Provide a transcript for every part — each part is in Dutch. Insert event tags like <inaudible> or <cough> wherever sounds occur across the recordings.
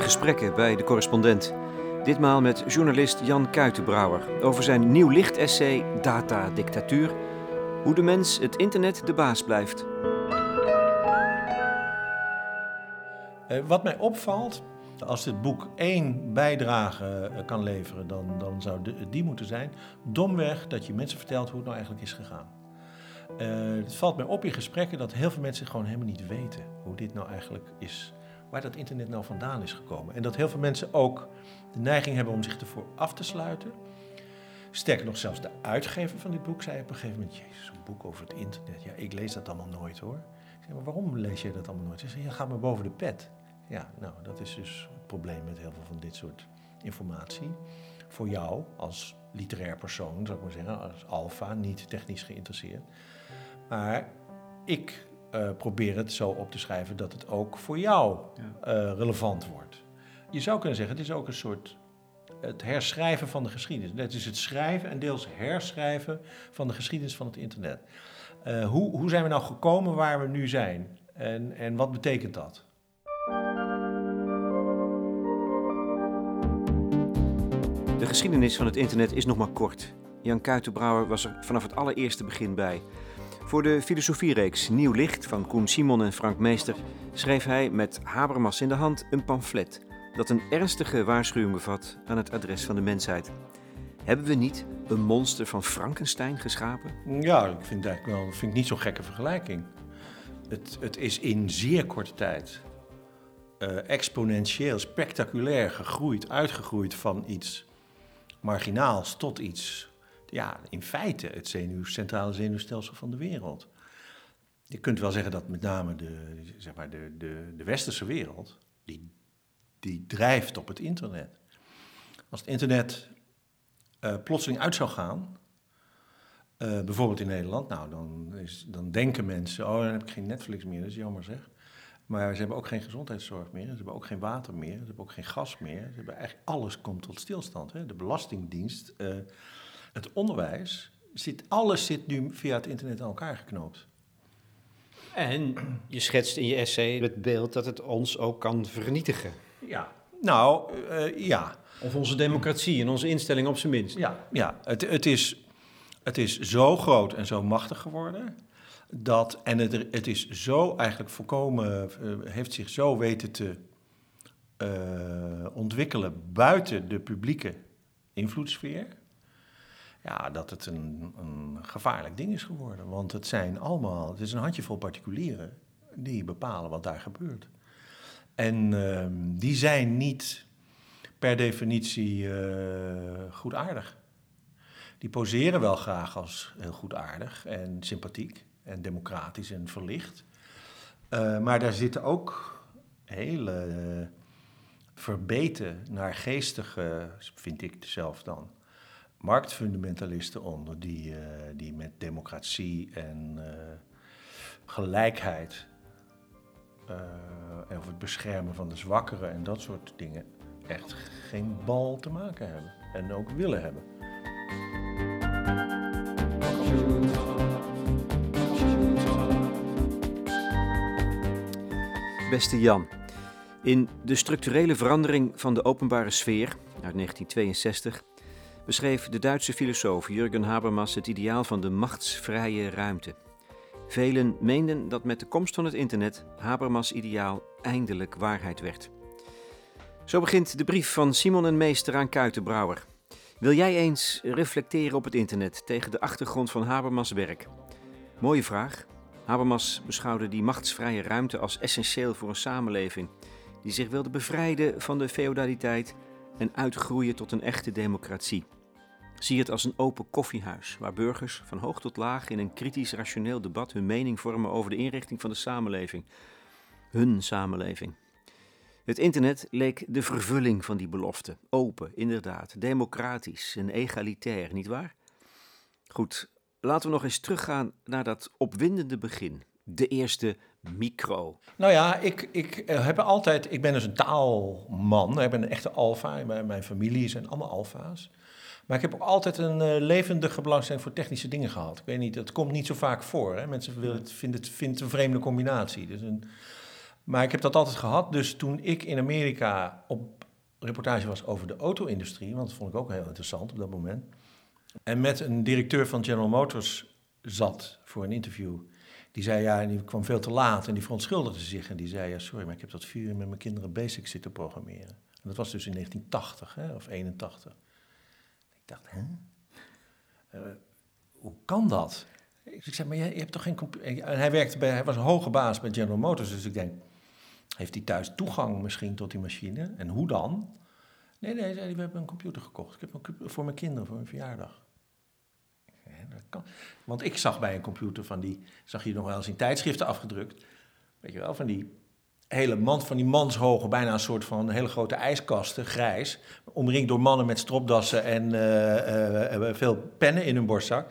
gesprekken bij de correspondent. Ditmaal met journalist Jan Kuitenbrouwer over zijn nieuw lichtessay Data Dictatuur. Hoe de mens het internet de baas blijft. Uh, wat mij opvalt, als dit boek één bijdrage uh, kan leveren, dan, dan zou die moeten zijn. Domweg dat je mensen vertelt hoe het nou eigenlijk is gegaan. Uh, het valt mij op in gesprekken dat heel veel mensen gewoon helemaal niet weten hoe dit nou eigenlijk is. Waar dat internet nou vandaan is gekomen. En dat heel veel mensen ook de neiging hebben om zich ervoor af te sluiten. Sterker nog, zelfs de uitgever van dit boek zei op een gegeven moment: Jezus, een boek over het internet. Ja, ik lees dat allemaal nooit hoor. Ik maar waarom lees je dat allemaal nooit? Ze zei, ja, gaat me boven de pet. Ja, nou, dat is dus het probleem met heel veel van dit soort informatie. Voor jou als literair persoon, zou ik maar zeggen, als alfa, niet technisch geïnteresseerd. Maar ik uh, probeer het zo op te schrijven dat het ook voor jou uh, relevant wordt. Je zou kunnen zeggen, het is ook een soort het herschrijven van de geschiedenis. Het is het schrijven en deels herschrijven van de geschiedenis van het internet. Uh, hoe, hoe zijn we nou gekomen waar we nu zijn? En, en wat betekent dat? De geschiedenis van het internet is nog maar kort. Jan Kuitenbrouwer was er vanaf het allereerste begin bij. Voor de filosofiereeks Nieuw Licht van Koen Simon en Frank Meester schreef hij met Habermas in de hand een pamflet dat een ernstige waarschuwing bevat aan het adres van de mensheid. Hebben we niet een monster van Frankenstein geschapen? Ja, ik vind het wel vind ik niet zo'n gekke vergelijking. Het, het is in zeer korte tijd uh, exponentieel, spectaculair gegroeid, uitgegroeid van iets marginaals tot iets, ja, in feite het centrale zenuwstelsel van de wereld. Je kunt wel zeggen dat met name de, zeg maar de, de, de westerse wereld, die, die drijft op het internet. Als het internet uh, plotseling uit zou gaan, uh, bijvoorbeeld in Nederland, nou, dan, is, dan denken mensen, oh, dan heb ik geen Netflix meer, dat is jammer zeg. Maar ze hebben ook geen gezondheidszorg meer, ze hebben ook geen water meer, ze hebben ook geen gas meer. Ze hebben eigenlijk alles komt tot stilstand. Hè? De Belastingdienst, uh, het onderwijs, zit, alles zit nu via het internet aan elkaar geknoopt. En je schetst in je essay het beeld dat het ons ook kan vernietigen. Ja, nou, uh, ja. Of onze democratie en onze instelling op zijn minst. Ja, ja. Het, het, is, het is zo groot en zo machtig geworden dat, en het, het is zo eigenlijk volkomen, uh, heeft zich zo weten te uh, ontwikkelen buiten de publieke invloedssfeer. Ja, dat het een, een, gevaarlijk ding is geworden. Want het zijn allemaal, het is een handjevol particulieren die bepalen wat daar gebeurt. En uh, die zijn niet per definitie uh, goedaardig. Die poseren wel graag als heel goedaardig en sympathiek en democratisch en verlicht. Uh, maar daar zitten ook hele verbeten, naargeestige, vind ik zelf dan, marktfundamentalisten onder, die, uh, die met democratie en gelijkheid en over het beschermen van de zwakkeren en dat soort dingen echt geen bal te maken hebben en ook willen hebben. Beste Jan, in De structurele verandering van de openbare sfeer uit 1962 beschreef de Duitse filosoof Jürgen Habermas het ideaal van de machtsvrije ruimte. Velen meenden dat met de komst van het internet Habermas' ideaal eindelijk waarheid werd. Zo begint de brief van Simon en Meester aan Kuitenbrouwer. Wil jij eens reflecteren op het internet tegen de achtergrond van Habermas' werk? Mooie vraag, Habermas beschouwde die machtsvrije ruimte als essentieel voor een samenleving die zich wilde bevrijden van de feodaliteit en uitgroeien tot een echte democratie. Zie het als een open koffiehuis waar burgers van hoog tot laag in een kritisch rationeel debat hun mening vormen over de inrichting van de samenleving. Hun samenleving. Het internet leek de vervulling van die belofte. Open, inderdaad, democratisch en egalitair, nietwaar? Goed, Laten we nog eens teruggaan naar dat opwindende begin. De eerste micro. Nou ja, ik, ik, eh, heb altijd, ik ben dus een taalman. Ik ben een echte alfa. Mijn, mijn familie zijn allemaal alfa's. Maar ik heb ook altijd een uh, levendige belangstelling voor technische dingen gehad. Ik weet niet, dat komt niet zo vaak voor. Hè? Mensen willen het, vinden, het, een vreemde combinatie. Dus een, Maar ik heb dat altijd gehad. Dus toen ik in Amerika op reportage was over de auto-industrie, want dat vond ik ook heel interessant op dat moment. En met een directeur van General Motors zat voor een interview. Die zei ja, die kwam veel te laat en die verontschuldigde zich. En die zei ja, sorry, maar ik heb tot vier uur met mijn kinderen basic zitten programmeren. En dat was dus in 1980 hè, of 81. Dacht, hè? Uh, hoe kan dat? Ik zei, maar je, hebt toch geen computer? En hij, werkte bij, hij was een hoge baas bij General Motors, dus ik denk, heeft hij thuis toegang misschien tot die machine? En hoe dan? Nee, nee, zei we hebben een computer gekocht. Ik heb een computer voor mijn kinderen, voor mijn verjaardag. dat kan. Want ik zag bij een computer van die, zag je nog wel eens in tijdschriften afgedrukt, weet je wel, van die hele man, van die manshoge, bijna een soort van hele grote ijskasten, grijs, omringd door mannen met stropdassen en uh, uh, veel pennen in hun borstzak.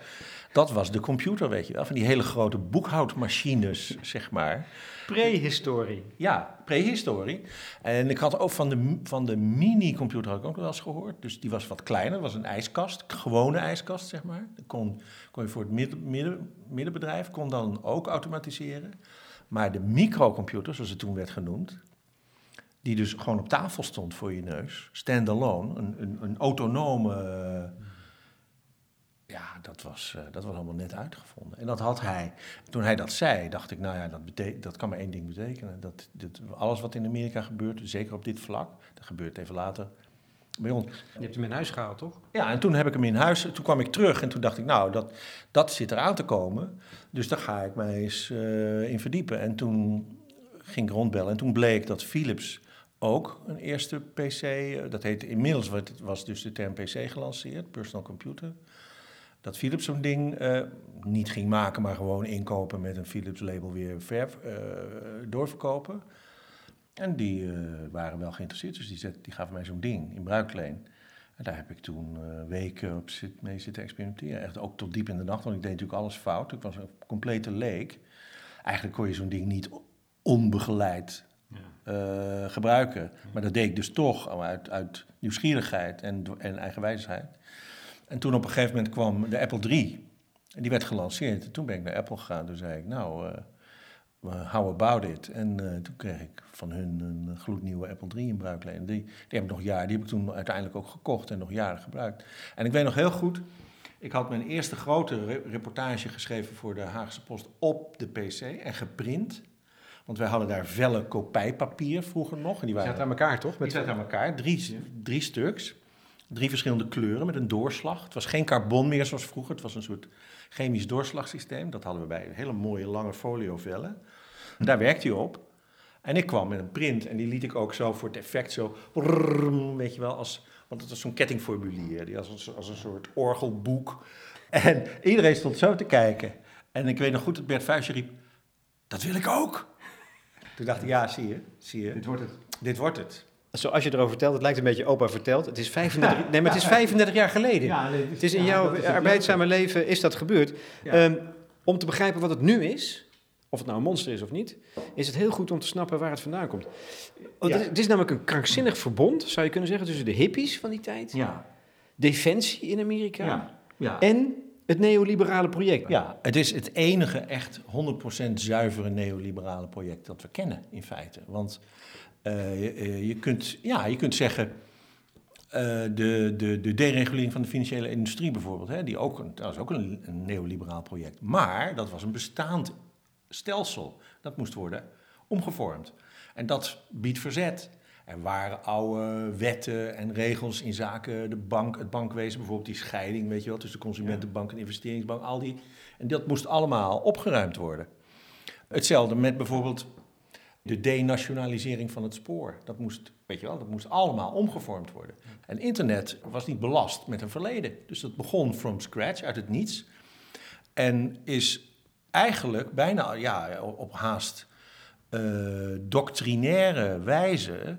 Dat was de computer, weet je wel, van die hele grote boekhoudmachines, zeg maar. Prehistorie. Ja, prehistorie. En ik had ook van de, van de mini-computer had ik ook wel eens gehoord. Dus die was wat kleiner, dat was een ijskast, gewone ijskast, zeg maar. Dat kon, kon je voor het midden, midden, middenbedrijf, kon dan ook automatiseren. Maar de microcomputer, zoals het toen werd genoemd, die dus gewoon op tafel stond voor je neus, standalone, een, een, een autonome ja, dat was, uh, dat was allemaal net uitgevonden. En dat had hij. Toen hij dat zei, dacht ik, nou ja, dat, dat kan maar één ding betekenen. Dat, dat, alles wat in Amerika gebeurt, zeker op dit vlak, dat gebeurt even later bij ons. Je hebt hem in huis gehaald, toch? Ja, en toen heb ik hem in huis. Toen kwam ik terug en toen dacht ik, nou, dat, dat zit eraan te komen. Dus daar ga ik mij eens uh, in verdiepen. En toen ging ik rondbellen en toen bleek dat Philips ook een eerste PC, uh, dat heette inmiddels was dus de term PC gelanceerd, personal computer dat Philips zo'n ding uh, niet ging maken, maar gewoon inkopen met een Philips label weer ver, uh, doorverkopen. En die uh, waren wel geïnteresseerd, dus die, zet, die gaven mij zo'n ding in bruikleen. En daar heb ik toen weken op zit, mee zitten experimenteren. Echt ook tot diep in de nacht, want ik deed natuurlijk alles fout. Ik was een complete leek. Eigenlijk kon je zo'n ding niet onbegeleid ja. gebruiken. Maar dat deed ik dus toch uit, uit nieuwsgierigheid en, en eigenwijsheid. En toen op een gegeven moment kwam de Apple III. En die werd gelanceerd. En toen ben ik naar Apple gegaan. Toen zei ik, nou, how about it? En uh, toen kreeg ik van hun een gloednieuwe Apple III in bruikleen. Die, die heb ik nog jaren, die heb ik toen uiteindelijk ook gekocht en nog jaren gebruikt. En ik weet nog heel goed, ik had mijn eerste grote reportage geschreven voor de Haagse Post op de PC en geprint. Want wij hadden daar velle kopijpapier vroeger nog. En die waren, zaten aan elkaar, toch? Met die zaten aan elkaar, drie, drie stuks. Drie verschillende kleuren met een doorslag. Het was geen carbon meer zoals vroeger. Het was een soort chemisch doorslagsysteem. Dat hadden we bij hele mooie lange foliovellen. Daar werkte hij op. En ik kwam met een print en die liet ik ook zo voor het effect zo... Weet je wel, als, want het was zo'n kettingformulier. Die als een, als een soort orgelboek. En iedereen stond zo te kijken. En ik weet nog goed dat Bert Vuijsje riep... Dat wil ik ook! Toen dacht ik, ja, zie je, zie je. Dit wordt het. Dit wordt het. Zoals je erover vertelt, het lijkt een beetje opa verteld. Het is 35, nee, maar het is 35 jaar geleden. Ja, het is in jouw arbeidszame leven is dat gebeurd. Om te begrijpen wat het nu is, of het nou een monster is of niet, is het heel goed om te snappen waar het vandaan komt. Ja. Het is namelijk een krankzinnig verbond, zou je kunnen zeggen, tussen de hippies van die tijd, ja. defensie in Amerika ja. en het neoliberale project. Ja, het is het enige echt 100% zuivere neoliberale project dat we kennen in feite. Want uh, je, je, kunt, ja, je kunt zeggen, uh, de, de, de deregulering van de financiële industrie bijvoorbeeld, hè, die ook, dat was ook een, een, neoliberaal project. Maar dat was een bestaand stelsel. Dat moest worden omgevormd. En dat biedt verzet. Er waren oude wetten en regels in zaken de bank, het bankwezen, bijvoorbeeld die scheiding, weet je wel, tussen de consumentenbank en investeringsbank, al die. En dat moest allemaal opgeruimd worden. Hetzelfde met bijvoorbeeld de denationalisering van het spoor. Dat moest, weet je wel, dat moest allemaal omgevormd worden. En internet was niet belast met een verleden. Dus dat begon from scratch, uit het niets. En is eigenlijk bijna ja, op haast uh, doctrinaire wijze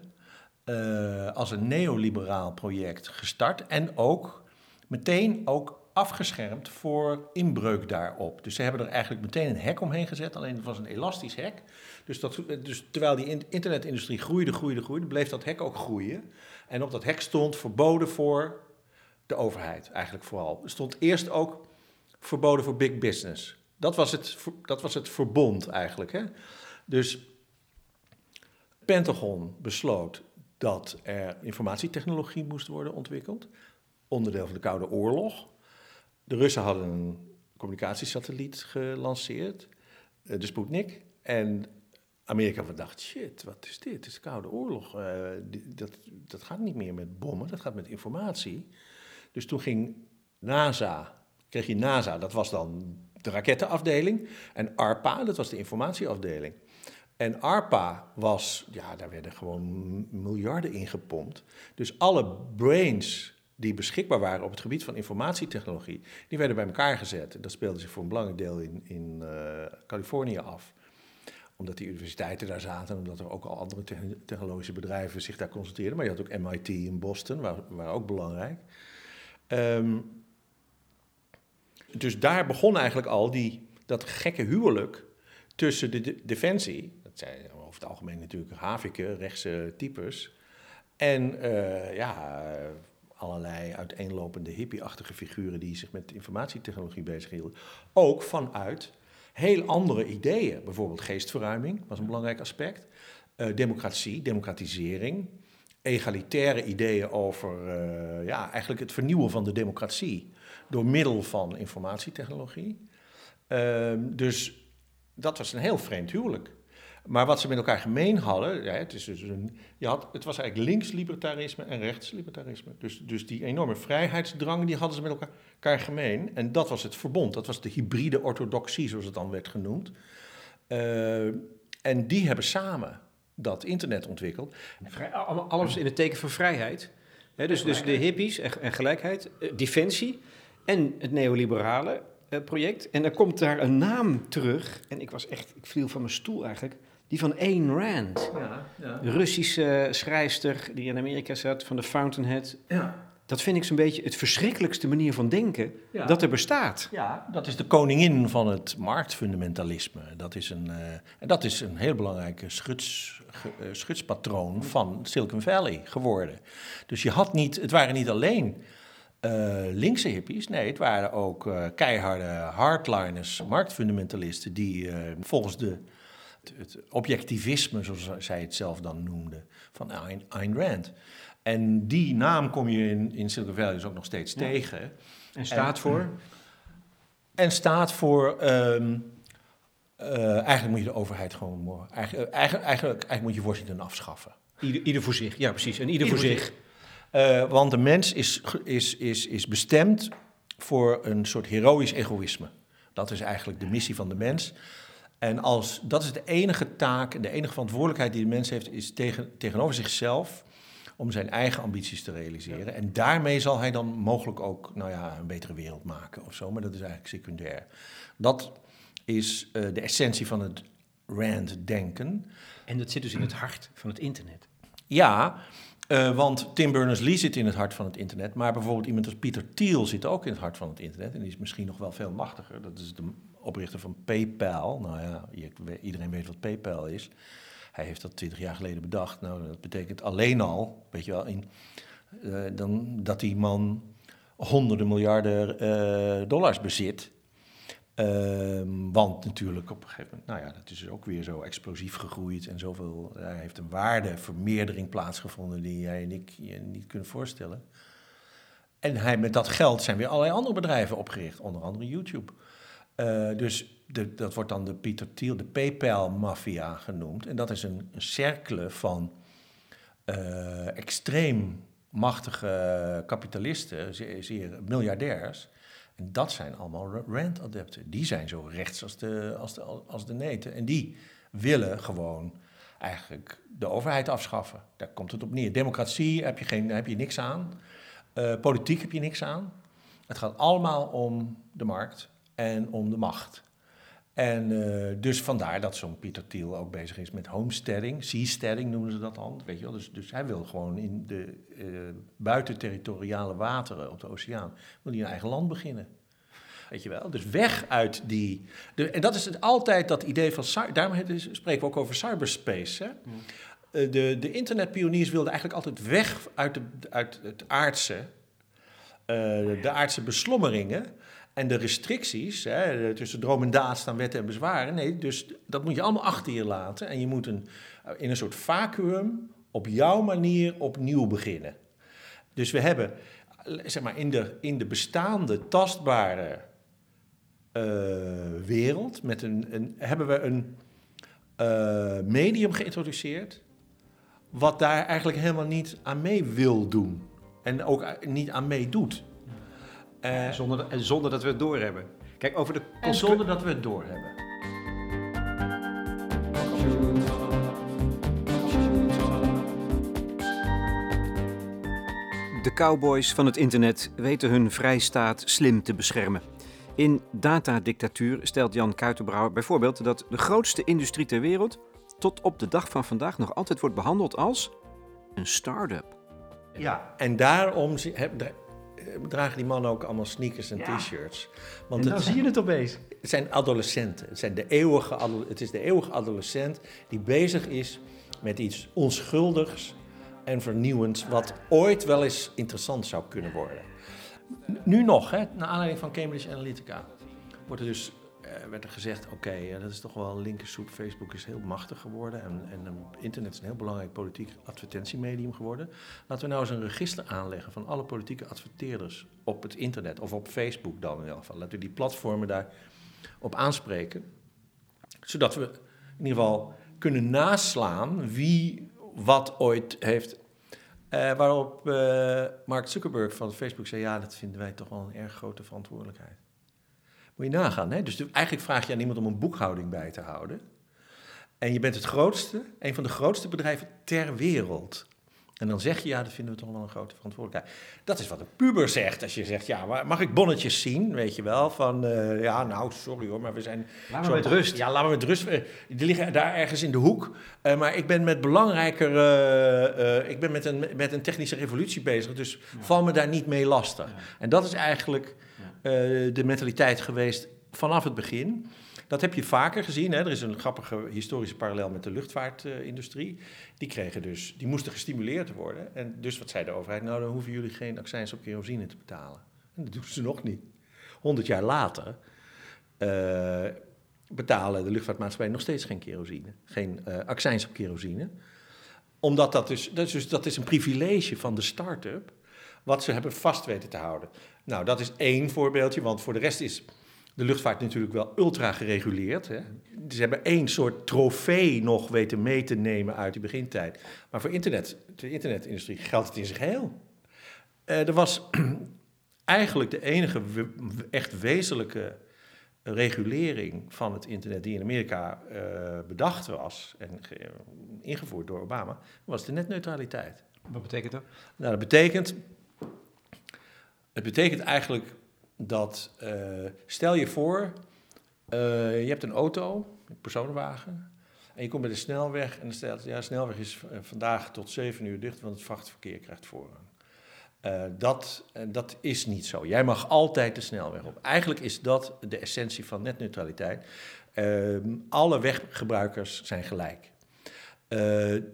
uh, als een neoliberaal project gestart. En ook meteen ook afgeschermd voor inbreuk daarop. Dus ze hebben er eigenlijk meteen een hek omheen gezet. Alleen het was een elastisch hek. Dus, dat, dus terwijl die internetindustrie groeide, groeide, groeide, bleef dat hek ook groeien. En op dat hek stond verboden voor de overheid, eigenlijk vooral. Stond eerst ook verboden voor big business. Dat was het, dat was het verbond eigenlijk. Hè? Dus Pentagon besloot dat er informatietechnologie moest worden ontwikkeld, onderdeel van de Koude Oorlog. De Russen hadden een communicatiesatelliet gelanceerd, eh, de Sputnik. En Amerika dacht, shit, wat is dit? Het is de Koude Oorlog. Uh, dat, dat gaat niet meer met bommen, dat gaat met informatie. Dus toen ging NASA, kreeg je NASA, dat was dan de rakettenafdeling. En ARPA, dat was de informatieafdeling. En ARPA was, ja, daar werden gewoon miljarden in gepompt. Dus alle brains die beschikbaar waren op het gebied van informatietechnologie, die werden bij elkaar gezet. Dat speelde zich voor een belangrijk deel in, in uh, Californië af omdat die universiteiten daar zaten, omdat er ook al andere technologische bedrijven zich daar concentreerden. Maar je had ook MIT in Boston, waar, waar ook belangrijk. Um, dus daar begon eigenlijk al die, dat gekke huwelijk tussen de, defensie, dat zijn over het algemeen natuurlijk haviken, rechtse types, en uh, ja, allerlei uiteenlopende hippie-achtige figuren die zich met informatietechnologie bezighielden. Ook vanuit heel andere ideeën. Bijvoorbeeld geestverruiming was een belangrijk aspect. Uh, democratie, democratisering. Egalitaire ideeën over uh, ja, eigenlijk het vernieuwen van de democratie door middel van informatietechnologie. Uh, dus dat was een heel vreemd huwelijk. Maar wat ze met elkaar gemeen hadden, ja, het, is dus een, je had, het was eigenlijk links-libertarisme en rechts-libertarisme. Dus, dus die enorme vrijheidsdrang, die hadden ze met elkaar, gemeen. En dat was het verbond, dat was de hybride orthodoxie, zoals het dan werd genoemd. Uh, en die hebben samen dat internet ontwikkeld. Alles in het teken van vrijheid. dus, dus de hippies en, en gelijkheid, eh, defensie en het neoliberale uh, project. En dan komt daar een naam terug. En ik was echt, ik viel van mijn stoel eigenlijk. Die van Ayn Rand. Ja, ja. Russische schrijfster die in Amerika zat, van de Fountainhead. Ja. Dat vind ik zo'n beetje het verschrikkelijkste manier van denken dat er bestaat. Ja, dat is de koningin van het marktfundamentalisme. Dat is een, uh, dat is een heel belangrijk schuts, uh, schutspatroon van Silicon Valley geworden. Dus je had niet, het waren niet alleen uh, linkse hippies. Nee, het waren ook keiharde hardliners, marktfundamentalisten, die volgens de het objectivisme, zoals zij het zelf dan noemde, van Ayn, Rand. En die naam kom je in, in Silicon Valley dus ook nog steeds tegen. En staat voor? <clears throat> En staat voor. Um, uh, eigenlijk moet je de overheid gewoon. Eigenlijk, eigenlijk, eigenlijk, eigenlijk moet je Washington afschaffen. Ieder, ieder voor zich, ja, precies. En ieder, voor zich. Uh, want de mens is, is, is, is bestemd voor een soort heroïsch egoïsme. Dat is eigenlijk de missie van de mens. En als, dat is de enige taak, de enige verantwoordelijkheid die de mens heeft, is tegen, tegenover zichzelf om zijn eigen ambities te realiseren. En daarmee zal hij dan mogelijk ook nou ja, een betere wereld maken of zo, maar dat is eigenlijk secundair. Dat is uh, de essentie van het Rand-denken. En dat zit dus in het hart van het internet. Ja, uh, want Tim Berners-Lee zit in het hart van het internet, maar bijvoorbeeld iemand als Pieter Thiel zit ook in het hart van het internet. En die is misschien nog wel veel machtiger. Dat is de oprichter van PayPal. Nou ja, iedereen weet wat PayPal is. Hij heeft dat twintig jaar geleden bedacht. Nou, dat betekent alleen al, weet je wel, in, uh, dan, dat die man honderden miljarden uh, dollars bezit. Uh, want natuurlijk op een gegeven moment, nou ja, dat is ook weer zo explosief gegroeid en zoveel, hij heeft een waardevermeerdering plaatsgevonden die jij en ik je niet kunnen voorstellen. En hij, met dat geld zijn weer allerlei andere bedrijven opgericht, onder andere YouTube. Uh, dus de, dat wordt dan de Peter Thiel, de PayPal-maffia genoemd. En dat is een, cercle van uh, extreem machtige kapitalisten, zeer, miljardairs. En dat zijn allemaal Rand-adepten. Die zijn zo rechts als de, als, de, als de neten. En die willen gewoon eigenlijk de overheid afschaffen. Daar komt het op neer. Democratie heb je, geen, heb je niks aan. Uh, politiek heb je niks aan. Het gaat allemaal om de markt en om de macht. En uh, dus vandaar dat zo'n Pieter Thiel ook bezig is met homesteading, seasteading noemen ze dat dan, weet je wel. Dus, dus hij wil gewoon in de uh, buitenterritoriale wateren op de oceaan, wil hij een eigen land beginnen. Weet je wel, dus weg uit die... De, en dat is het, altijd dat idee van... Daarom spreken we ook over cyberspace, hè? Mm. Uh, de, de internetpioniers wilden eigenlijk altijd weg uit, de, uit het aardse, de aardse beslommeringen... En de restricties, hè, tussen droom en daad staan wetten en bezwaren. Nee, dus dat moet je allemaal achter je laten. En je moet een, in een soort vacuüm op jouw manier opnieuw beginnen. Dus we hebben, zeg maar, in de, in de bestaande tastbare uh, wereld, met een, een, hebben we een medium geïntroduceerd. Wat daar eigenlijk helemaal niet aan mee wil doen. En ook niet aan meedoet. Uh, zonder, en zonder dat we het doorhebben. Kijk, over de en zonder dat we het doorhebben. De cowboys van het internet weten hun vrijstaat slim te beschermen. In Datadictatuur stelt Jan Kuitenbrouwer bijvoorbeeld dat de grootste industrie ter wereld tot op de dag van vandaag nog altijd wordt behandeld als een start-up. Ja, en daarom dragen die mannen ook allemaal sneakers en t-shirts. Want en dan zie je het opeens. Het zijn adolescenten. Het, zijn de eeuwige, het is de eeuwige adolescent die bezig is met iets onschuldigs en vernieuwends... wat ooit wel eens interessant zou kunnen worden. Nu nog, hè, naar aanleiding van Cambridge Analytica, wordt er dus werd er gezegd: oké, okay, dat is toch wel linkersoep. Facebook is heel machtig geworden en, en internet is een heel belangrijk politiek advertentiemedium geworden. Laten we nou eens een register aanleggen van alle politieke adverteerders op het internet of op Facebook dan in elk geval. Laten we die platformen daar op aanspreken, zodat we in ieder geval kunnen naslaan wie wat ooit heeft waarop Mark Zuckerberg van Facebook zei: Ja, dat vinden wij toch wel een erg grote verantwoordelijkheid. Moet je nagaan. Hè? Dus eigenlijk vraag je aan iemand om een boekhouding bij te houden. En je bent het grootste, een van de grootste bedrijven ter wereld. En dan zeg je, ja, dat vinden we toch wel een grote verantwoordelijkheid. Dat is wat een puber zegt. Als je zegt, ja, mag ik bonnetjes zien, weet je wel? Van, uh, ja, nou, sorry hoor, maar we zijn... Laat me met rust. Ja, laat me met rust. Eh, die liggen daar ergens in de hoek. Uh, maar ik ben met belangrijker... Ik ben met een, met een technische revolutie bezig, dus ja. val me daar niet mee lastig. Ja. En dat is eigenlijk de mentaliteit geweest vanaf het begin. Dat heb je vaker gezien. Hè? Er is een grappige historische parallel met de luchtvaartindustrie. Die, kregen dus, die moesten gestimuleerd worden. En dus wat zei de overheid? Nou, dan hoeven jullie geen accijns op kerosine te betalen. En dat doen ze nog niet. Honderd jaar later uh, betalen de luchtvaartmaatschappijen nog steeds geen kerosine. Geen uh, accijns op kerosine. Omdat dat dus, dat is, dus, dat is een privilege van de start-up... wat ze hebben vast weten te houden. Nou, dat is één voorbeeldje, want voor de rest is de luchtvaart natuurlijk wel ultra gereguleerd. Hè. Ze hebben één soort trofee nog weten mee te nemen uit die begintijd. Maar voor internet, de internetindustrie geldt het in zijn geheel. Uh, er was <clears throat> eigenlijk de enige echt wezenlijke regulering van het internet die in Amerika uh, bedacht was en ingevoerd door Obama, was de netneutraliteit. Wat betekent dat? Nou, dat betekent, het betekent eigenlijk dat, uh, stel je voor, uh, je hebt een auto, een personenwagen, en je komt bij de snelweg en dan stelt, ja, de snelweg is vandaag tot 7 uur dicht, want het vrachtverkeer krijgt voorrang. Dat, dat is niet zo. Jij mag altijd de snelweg op. Eigenlijk is dat de essentie van netneutraliteit. alle weggebruikers zijn gelijk.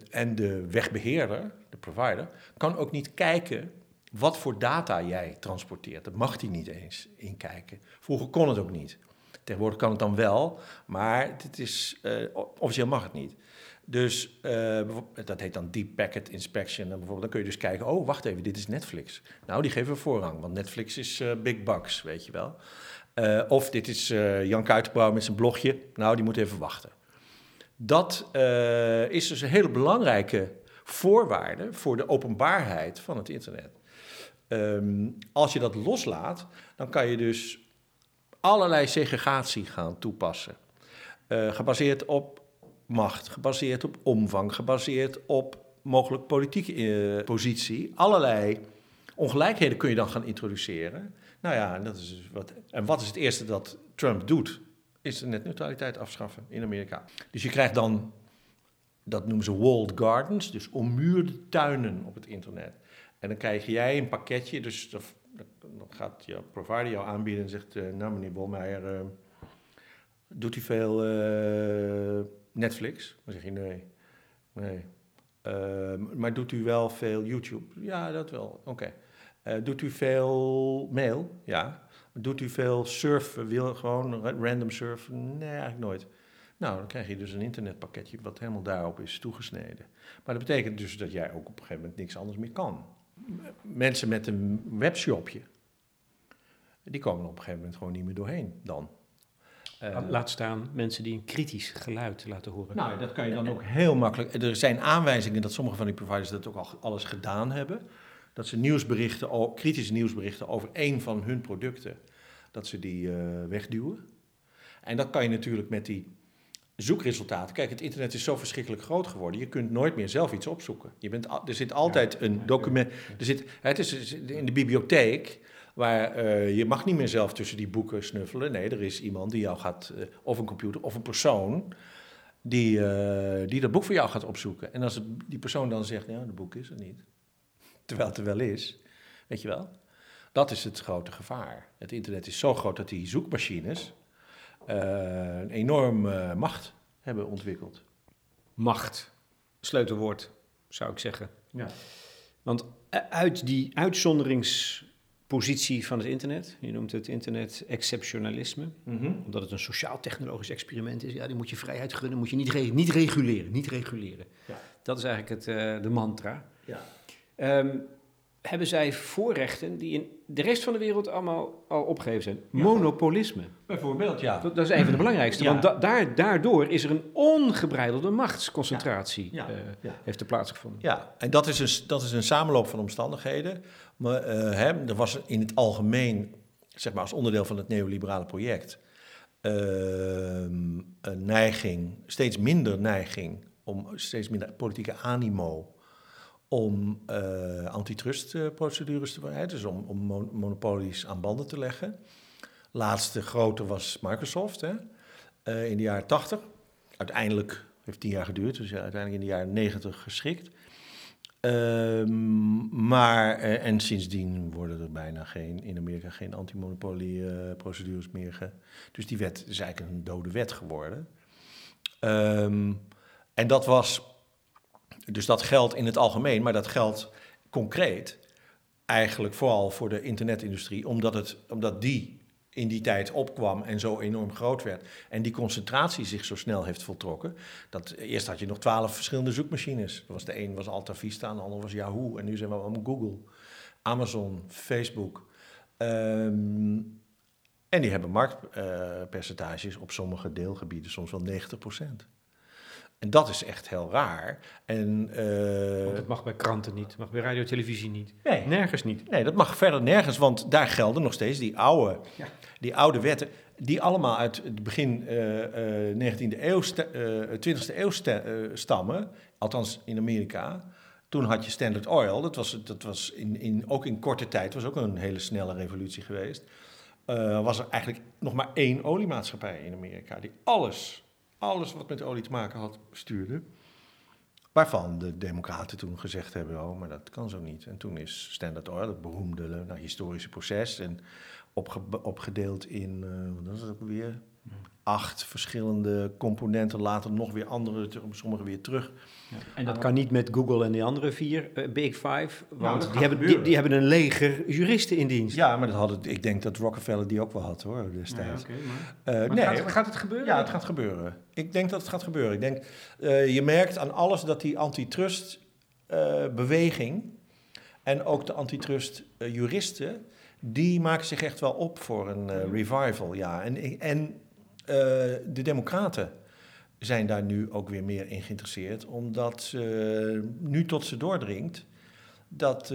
en de wegbeheerder, de provider, kan ook niet kijken wat voor data jij transporteert. Dat mag hij niet eens inkijken. Vroeger kon het ook niet. Tegenwoordig kan het dan wel, maar is, uh, officieel mag het niet. Dus uh, dat heet dan Deep Packet Inspection. En bijvoorbeeld, dan kun je dus kijken, oh, wacht even, dit is Netflix. Nou, die geven we voorrang, want Netflix is uh, big bucks, weet je wel. of dit is Jan Kuitenbrouw met zijn blogje. Nou, die moet even wachten. Dat is dus een hele belangrijke voorwaarde voor de openbaarheid van het internet. Um, als je dat loslaat, dan kan je dus allerlei segregatie gaan toepassen. Uh, gebaseerd op macht, gebaseerd op omvang, gebaseerd op mogelijk politieke uh, positie. Allerlei ongelijkheden kun je dan gaan introduceren. Nou ja, en, dat is dus wat, en wat is het eerste dat Trump doet? Is de netneutraliteit afschaffen in Amerika. Dus je krijgt dan, dat noemen ze walled gardens, dus ommuurde tuinen op het internet. En dan krijg jij een pakketje, dus dan gaat je provider jou aanbieden en zegt, uh, nou meneer Bolmeijer, uh, doet u veel uh, Netflix? Dan zeg je nee, nee. maar doet u wel veel YouTube? Ja, dat wel, oké. Doet u veel mail? Ja. Doet u veel surfen, wil gewoon random surfen? Nee, eigenlijk nooit. Nou, dan krijg je dus een internetpakketje wat helemaal daarop is toegesneden. Maar dat betekent dus dat jij ook op een gegeven moment niks anders meer kan. Mensen met een webshopje, die komen op een gegeven moment gewoon niet meer doorheen dan. Uh, Laat staan mensen die een kritisch geluid laten horen. Nou, dat kan je dan ook heel makkelijk. Er zijn aanwijzingen dat sommige van die providers dat ook al alles gedaan hebben. Dat ze nieuwsberichten, kritische nieuwsberichten over één van hun producten, dat ze die uh, wegduwen. En dat kan je natuurlijk met die zoekresultaten. Kijk, het internet is zo verschrikkelijk groot geworden. Je kunt nooit meer zelf iets opzoeken. Je bent, er zit altijd een document. Er zit, het is in de bibliotheek. Waar uh, je mag niet meer zelf tussen die boeken snuffelen. Nee, er is iemand die jou gaat, uh, of een computer of een persoon, die, uh, die dat boek voor jou gaat opzoeken. En als het, die persoon dan zegt, ja, het boek is er niet. <laughs> Terwijl het er wel is, weet je wel. Dat is het grote gevaar. Het internet is zo groot dat die zoekmachines een enorme macht hebben ontwikkeld. Macht, sleutelwoord, zou ik zeggen. Ja. Want uit die uitzonderings positie van het internet. Je noemt het internet exceptionalisme, mm omdat het een sociaal-technologisch experiment is. Ja, die moet je vrijheid gunnen, moet je niet, niet reguleren, niet reguleren. Ja. Dat is eigenlijk het, uh, de mantra. Ja. Um, hebben zij voorrechten die in de rest van de wereld allemaal al opgegeven zijn. Monopolisme. Bijvoorbeeld, ja. Dat, dat, is een van de belangrijkste. Want da, daar, daardoor is er een ongebreidelde machtsconcentratie ja. Uh, heeft er plaatsgevonden. Ja, en dat is een, dat is een samenloop van omstandigheden. Maar uh, hè, er was in het algemeen, zeg maar als onderdeel van het neoliberale project, uh, een neiging, steeds minder neiging om steeds minder politieke animo om uh, antitrustprocedures te bereiden, dus om, monopolies aan banden te leggen. Laatste grote was Microsoft hè, uh, in de jaren 80. Uiteindelijk heeft tien jaar geduurd, dus uiteindelijk in de jaren 90 geschikt. Uh, maar, en sindsdien worden er bijna geen, in Amerika geen antimonopolieprocedures meer. Ge, dus die wet is eigenlijk een dode wet geworden. Um, en dat was dus dat geldt in het algemeen, maar dat geldt concreet eigenlijk vooral voor de internetindustrie, omdat, het, omdat die in die tijd opkwam en zo enorm groot werd. En die concentratie zich zo snel heeft voltrokken. Dat, eerst had je nog twaalf verschillende zoekmachines. Was de een was Alta Vista, de ander was Yahoo. En nu zijn we allemaal Google, Amazon, Facebook. Um, en die hebben marktpercentages op sommige deelgebieden soms wel 90 procent. En dat is echt heel raar. En, uh, want dat mag bij kranten niet, mag bij radio televisie niet. Nee. Nergens niet. Nee, dat mag verder nergens, want daar gelden nog steeds die oude, ja. die oude wetten, die allemaal uit het begin uh, uh, 19e eeuw, 20e eeuw stammen, althans in Amerika. Toen had je Standard Oil, dat was, dat was in, in, ook in korte tijd, was ook een hele snelle revolutie geweest. was er eigenlijk nog maar één oliemaatschappij in Amerika die alles alles wat met olie te maken had stuurde. Waarvan de Democraten toen gezegd hebben: oh, maar dat kan zo niet. En toen is Standard Oil, het beroemde nou, historische proces, en opge opgedeeld in, uh, wat is het ook weer? Acht verschillende componenten, later nog weer andere, sommige weer terug. En dat kan niet met Google en die andere vier, uh, Big Five, want nou, die, hebben, die, die, hebben een leger juristen in dienst. Ja, maar dat hadden, ik denk dat Rockefeller die ook wel had hoor, destijds. Nee, maar... Uh, nee, gaat, gaat, het gebeuren? Ja, het gaat gebeuren. Ik denk dat het gaat gebeuren. Ik denk, je merkt aan alles dat die antitrust beweging en ook de antitrust juristen die maken zich echt wel op voor een uh, revival. Ja. En, en uh, de Democraten zijn daar nu ook weer meer in geïnteresseerd, omdat nu tot ze doordringt dat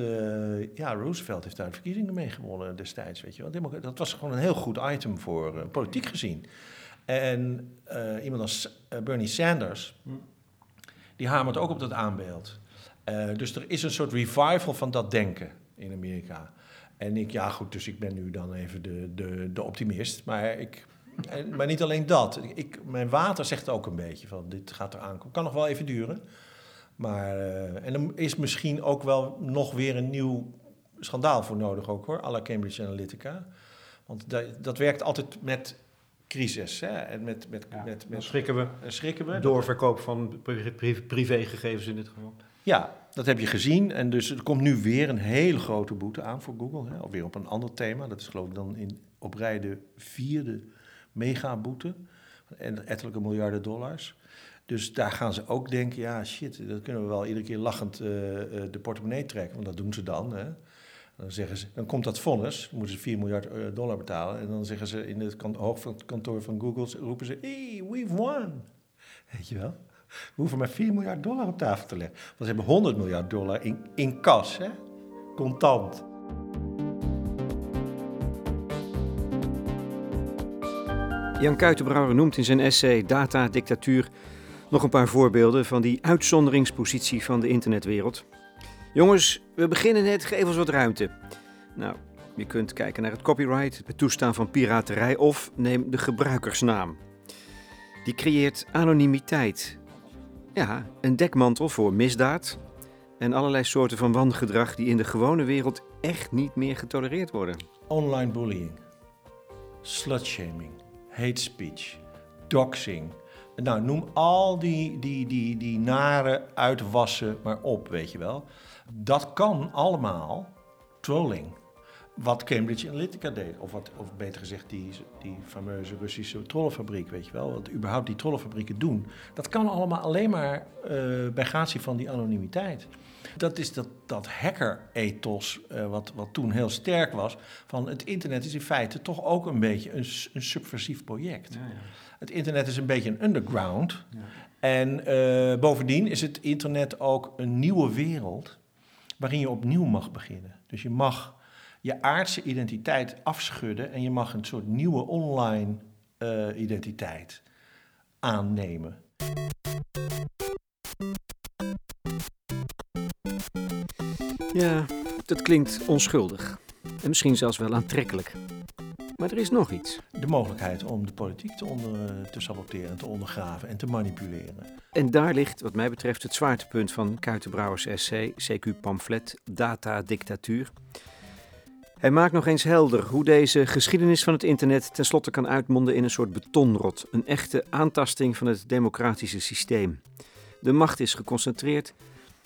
ja, Roosevelt heeft daar verkiezingen mee gewonnen destijds. Weet je wel. Dat was gewoon een heel goed item voor politiek gezien. En iemand als Bernie Sanders, die hamert ook op dat aanbeeld. dus er is een soort revival van dat denken in Amerika. En ik, ja goed, dus ik ben nu dan even de, de, de optimist. Maar, ik, en, maar niet alleen dat. Ik, mijn water zegt ook een beetje van dit gaat er aankomen. Kan nog wel even duren. Maar, uh, en er is misschien ook wel nog weer een nieuw schandaal voor nodig ook hoor. à Cambridge Analytica. Want dat, dat werkt altijd met crisis. Hè? En met, met, met, met, schrikken we. schrikken we. Doorverkoop van privégegevens in dit geval. Ja, dat heb je gezien. En dus er komt nu weer een hele grote boete aan voor Google. Hè, alweer op een ander thema. Dat is geloof ik dan in, op rij de vierde megaboete. En ettelijke miljarden dollars. Dus daar gaan ze ook denken, ja shit, dat kunnen we wel iedere keer lachend uh, de portemonnee trekken. Want dat doen ze dan. Hè. Dan, zeggen ze, dan komt dat vonnis, moeten ze 4 miljard eh, dollar betalen. En dan zeggen ze in het hoofdkantoor van Google, roepen ze, hey, we've won. <laughs> Weet je wel? We hoeven maar 4 miljard dollar op tafel te leggen. Want ze hebben 100 miljard dollar in, in kas, hè? contant. Jan Kuitenbrouwer noemt in zijn essay Data Dictatuur nog een paar voorbeelden van die uitzonderingspositie van de internetwereld. Jongens, we beginnen net, geef ons wat ruimte. Nou, je kunt kijken naar het copyright, het toestaan van piraterij of neem de gebruikersnaam. Die creëert anonimiteit. Ja, een dekmantel voor misdaad en allerlei soorten van wangedrag die in de gewone wereld echt niet meer getolereerd worden. Online bullying, slutshaming, hate speech, doxing. Nou, noem al die, die, die, die nare uitwassen maar op, weet je wel. Dat kan allemaal trolling. Wat Cambridge Analytica deed, of, wat, of beter gezegd die, die fameuze Russische trollenfabriek, weet je wel. Wat überhaupt die trollenfabrieken doen. Dat kan allemaal alleen maar uh, bij gratie van die anonimiteit. Dat is dat, dat hacker-ethos, uh, wat, wat toen heel sterk was. Van het internet is in feite toch ook een beetje een, een subversief project. Ja, ja. Het internet is een beetje een underground. Ja. En uh, bovendien is het internet ook een nieuwe wereld waarin je opnieuw mag beginnen. Dus je mag je aardse identiteit afschudden en je mag een soort nieuwe online uh, identiteit aannemen. Ja, dat klinkt onschuldig. En misschien zelfs wel aantrekkelijk. Maar er is nog iets. De mogelijkheid om de politiek te, onder, te saboteren, te ondergraven en te manipuleren. En daar ligt, wat mij betreft, het zwaartepunt van Kuitenbrouwers essay, CQ pamflet, Data Dictatuur. Hij maakt nog eens helder hoe deze geschiedenis van het internet tenslotte kan uitmonden in een soort betonrot, een echte aantasting van het democratische systeem. De macht is geconcentreerd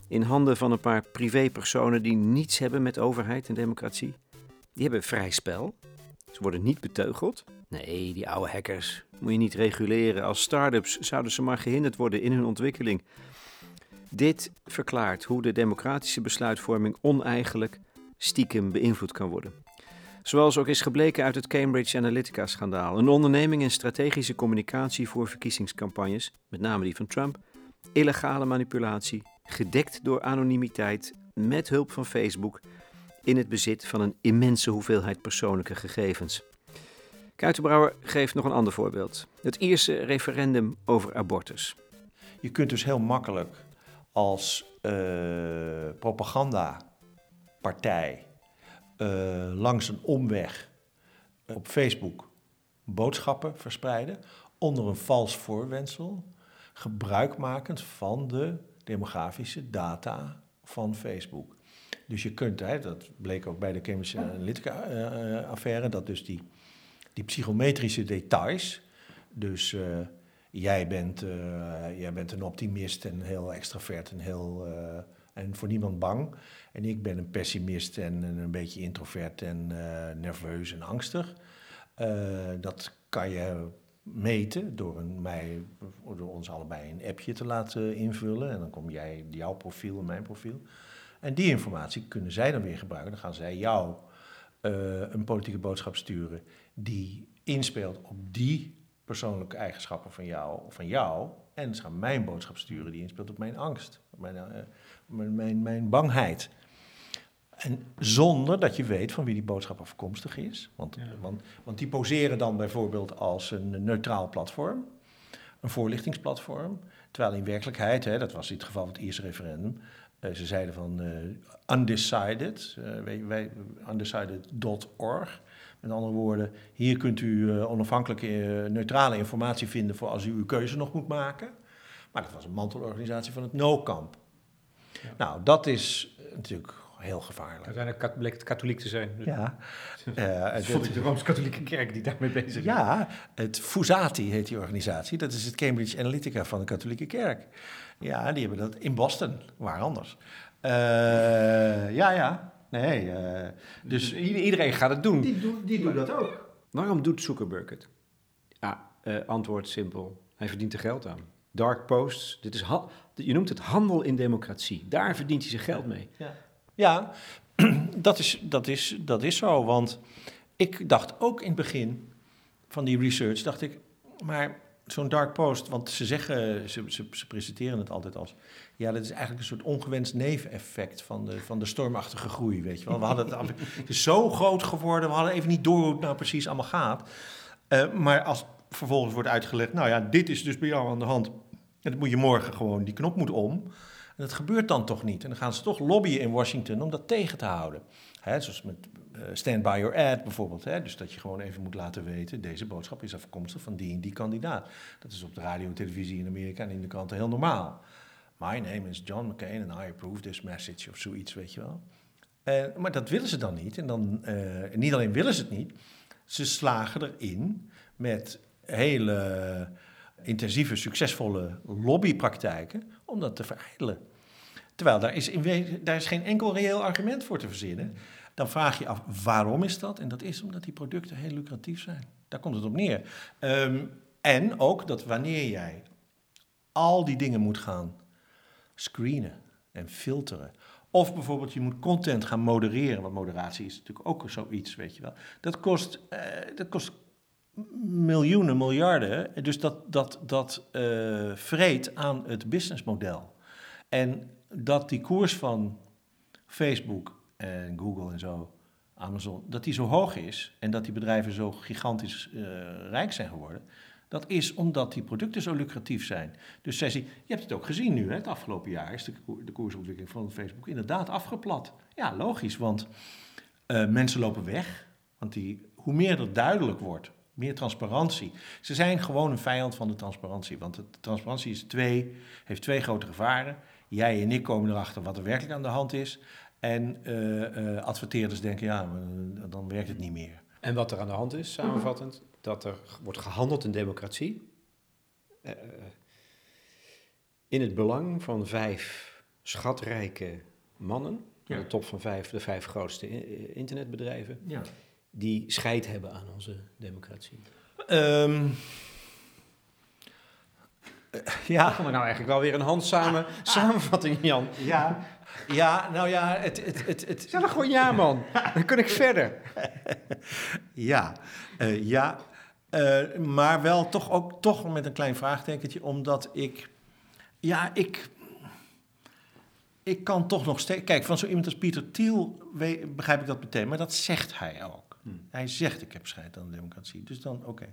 in handen van een paar privépersonen die niets hebben met overheid en democratie. Die hebben vrij spel, ze worden niet beteugeld. Nee, die oude hackers moet je niet reguleren. Als start-ups zouden ze maar gehinderd worden in hun ontwikkeling. Dit verklaart hoe de democratische besluitvorming oneigenlijk stiekem beïnvloed kan worden. Zoals ook is gebleken uit het Cambridge Analytica-schandaal. Een onderneming in strategische communicatie voor verkiezingscampagnes, met name die van Trump, illegale manipulatie, gedekt door anonimiteit, met hulp van Facebook in het bezit van een immense hoeveelheid persoonlijke gegevens. Kuitenbrouwer geeft nog een ander voorbeeld. Het Ierse referendum over abortus. Je kunt dus heel makkelijk als uh, propagandapartij uh, langs een omweg op Facebook boodschappen verspreiden onder een vals voorwendsel, gebruikmakend van de demografische data van Facebook. Dus je kunt, hè, dat bleek ook bij de Cambridge Analytica-affaire, dat dus die, die psychometrische details, dus uh, jij, bent, uh, jij bent een optimist en heel extravert en, heel, uh, en voor niemand bang. En ik ben een pessimist en, en een beetje introvert en nerveus en angstig. dat kan je meten door, een, mij, door ons allebei een appje te laten invullen. En dan kom jij jouw profiel en mijn profiel. En die informatie kunnen zij dan weer gebruiken. Dan gaan zij jou uh, een politieke boodschap sturen die inspeelt op die persoonlijke eigenschappen van jou. Van jou en ze gaan mijn boodschap sturen die inspeelt op mijn angst, mijn, uh, mijn, mijn, mijn bangheid. En zonder dat je weet van wie die boodschap afkomstig is. Want, ja. want, want die poseren dan bijvoorbeeld als een neutraal platform, een voorlichtingsplatform. Terwijl in werkelijkheid, hè, dat was in het geval van het eerste referendum, uh, ze zeiden van uh, undecided, uh, undecided.org. Met andere woorden, hier kunt u onafhankelijke, neutrale informatie vinden voor als u uw keuze nog moet maken. Maar dat was een mantelorganisatie van het No-kamp. Ja. Nou, dat is natuurlijk heel gevaarlijk. Uiteindelijk bleek het katholiek te zijn. Ja. uh, <laughs> Eh, vond ik de Rooms-Katholieke Kerk die daarmee bezig is. Ja, het Fusati heet die organisatie. Dat is het Cambridge Analytica van de katholieke kerk. Ja, die hebben dat in Boston, waar anders. Eh, ja, ja. Nee, eh, Dus iedereen gaat het doen. die, doen- die doen dat ook. Waarom doet Zuckerberg het? Ja, eh, antwoord simpel. Hij verdient er geld aan. Dark posts, dit is je noemt het handel in democratie. Daar verdient hij zijn geld mee. Ja, ja <clears throat> dat, is, dat, is, dat is zo. Want ik dacht ook in het begin van die research, dacht ik, maar zo'n dark post, want ze zeggen, ze, ze, ze presenteren het altijd als, ja, dat is eigenlijk een soort ongewenst neveneffect van de, van de stormachtige groei, weet je wel. We hadden het, het is zo groot geworden, we hadden even niet door hoe het nou precies allemaal gaat. Eh, maar als vervolgens wordt uitgelegd, nou ja, dit is dus bij jou aan de hand. En dan moet je morgen gewoon, die knop moet om. Dat gebeurt dan toch niet. En dan gaan ze toch lobbyen in Washington om dat tegen te houden. Zoals met eh, Stand By Your Ad bijvoorbeeld. Dus dat je gewoon even moet laten weten, deze boodschap is afkomstig van die en die kandidaat. Dat is op de radio en televisie in Amerika en in de kranten heel normaal. My name is John McCain and I approve this message of zoiets, weet je wel. Eh, maar dat willen ze dan niet. En dan, eh, niet alleen willen ze het niet, ze slagen erin met hele intensieve, succesvolle lobbypraktijken om dat te verijdelen. Terwijl daar is, daar is geen enkel reëel argument voor te verzinnen. Dan vraag je af, waarom is dat? En dat is omdat die producten heel lucratief zijn. Daar komt het op neer. Ehm, en ook dat wanneer jij al die dingen moet gaan screenen en filteren. Of bijvoorbeeld je moet content gaan modereren, want moderatie is natuurlijk ook zoiets, weet je wel. Dat kost, eh, dat kost miljoenen, miljarden. Dus dat, dat, dat eh, vreet aan het businessmodel. En dat die koers van Facebook en Google en zo, Amazon, dat die zo hoog is en dat die bedrijven zo gigantisch eh, rijk zijn geworden, dat is omdat die producten zo lucratief zijn. Dus zij je hebt het ook gezien nu, hè, het afgelopen jaar is de koersontwikkeling van Facebook inderdaad afgeplat. Ja, logisch, want eh, mensen lopen weg. Want die, hoe meer dat duidelijk wordt, meer transparantie. Ze zijn gewoon een vijand van de transparantie. Want de transparantie is twee, heeft twee grote gevaren. Jij en ik komen erachter wat er werkelijk aan de hand is. En eh, eh, adverteerders denken, ja, eh, dan werkt het niet meer. En wat er aan de hand is, samenvattend, dat er wordt gehandeld in democratie. eh, in het belang van vijf schatrijke mannen, Ja. de top van vijf, de vijf grootste internetbedrijven, Ja. die scheid hebben aan onze democratie. Ehm, ja. Vond ik nou eigenlijk wel weer een handzame samenvatting, Jan. Ja, ja, nou ja, het, het, het, het, Zeg dan gewoon ja, man. Dan kan ik verder. <laughs> Ja, eh, ja. Eh, maar wel toch ook toch met een klein vraagtekentje, omdat ik, ja, ik, ik kan toch nog steeds, kijk, van zo iemand als Pieter Thiel we- begrijp ik dat meteen, maar dat zegt hij ook. Hij zegt, ik heb scheid aan de democratie, dus dan, oké.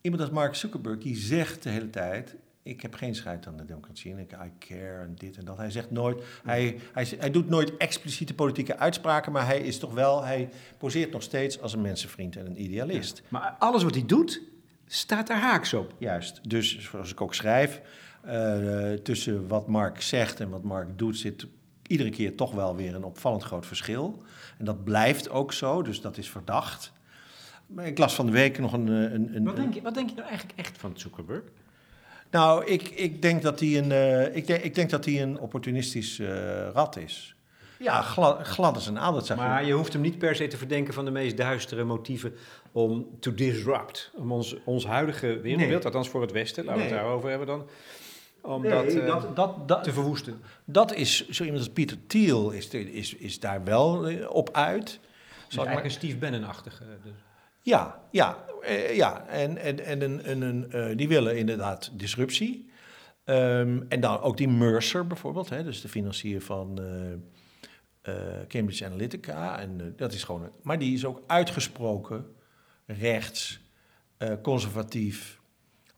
Iemand als Mark Zuckerberg, die zegt de hele tijd, ik heb geen scheid aan de democratie en ik I care en dit en dat. Hij zegt nooit, hij, hij, hij doet nooit expliciete politieke uitspraken, maar hij is toch wel, hij poseert nog steeds als een mensenvriend en een idealist. Maar alles wat hij doet, staat daar haaks op. Juist, dus zoals ik ook schrijf, eh, tussen wat Mark zegt en wat Mark doet zit iedere keer toch wel weer een opvallend groot verschil. En dat blijft ook zo, dus dat is verdacht. Maar ik las van de week nog een... eh, een, een Wat denk je, wat denk je nou eigenlijk echt van Zuckerberg? Nou, ik, ik, denk dat hij een, eh, ik, denk, ik denk dat hij een opportunistisch eh, rat is. Ja, glad, glad als een aal. Maar je hoeft hem niet per se te verdenken van de meest duistere motieven om to disrupt. Om ons, ons huidige wereldbeeld, Nee. althans voor het Westen, laten we het daarover hebben dan. Om Nee, dat, eh, dat, dat, dat, te verwoesten. dat is, zo iemand als Pieter Thiel is, is, is daar wel op uit. Dus eigenlijk maar- een Steve Bannon-achtige. Dus. Ja, ja, eh, ja. En, en, en, een, en een, eh, die willen inderdaad disruptie. Ehm, en dan ook die Mercer bijvoorbeeld, hè, dus de financier van eh, Cambridge Analytica. En, dat is gewoon, maar die is ook uitgesproken rechts, conservatief,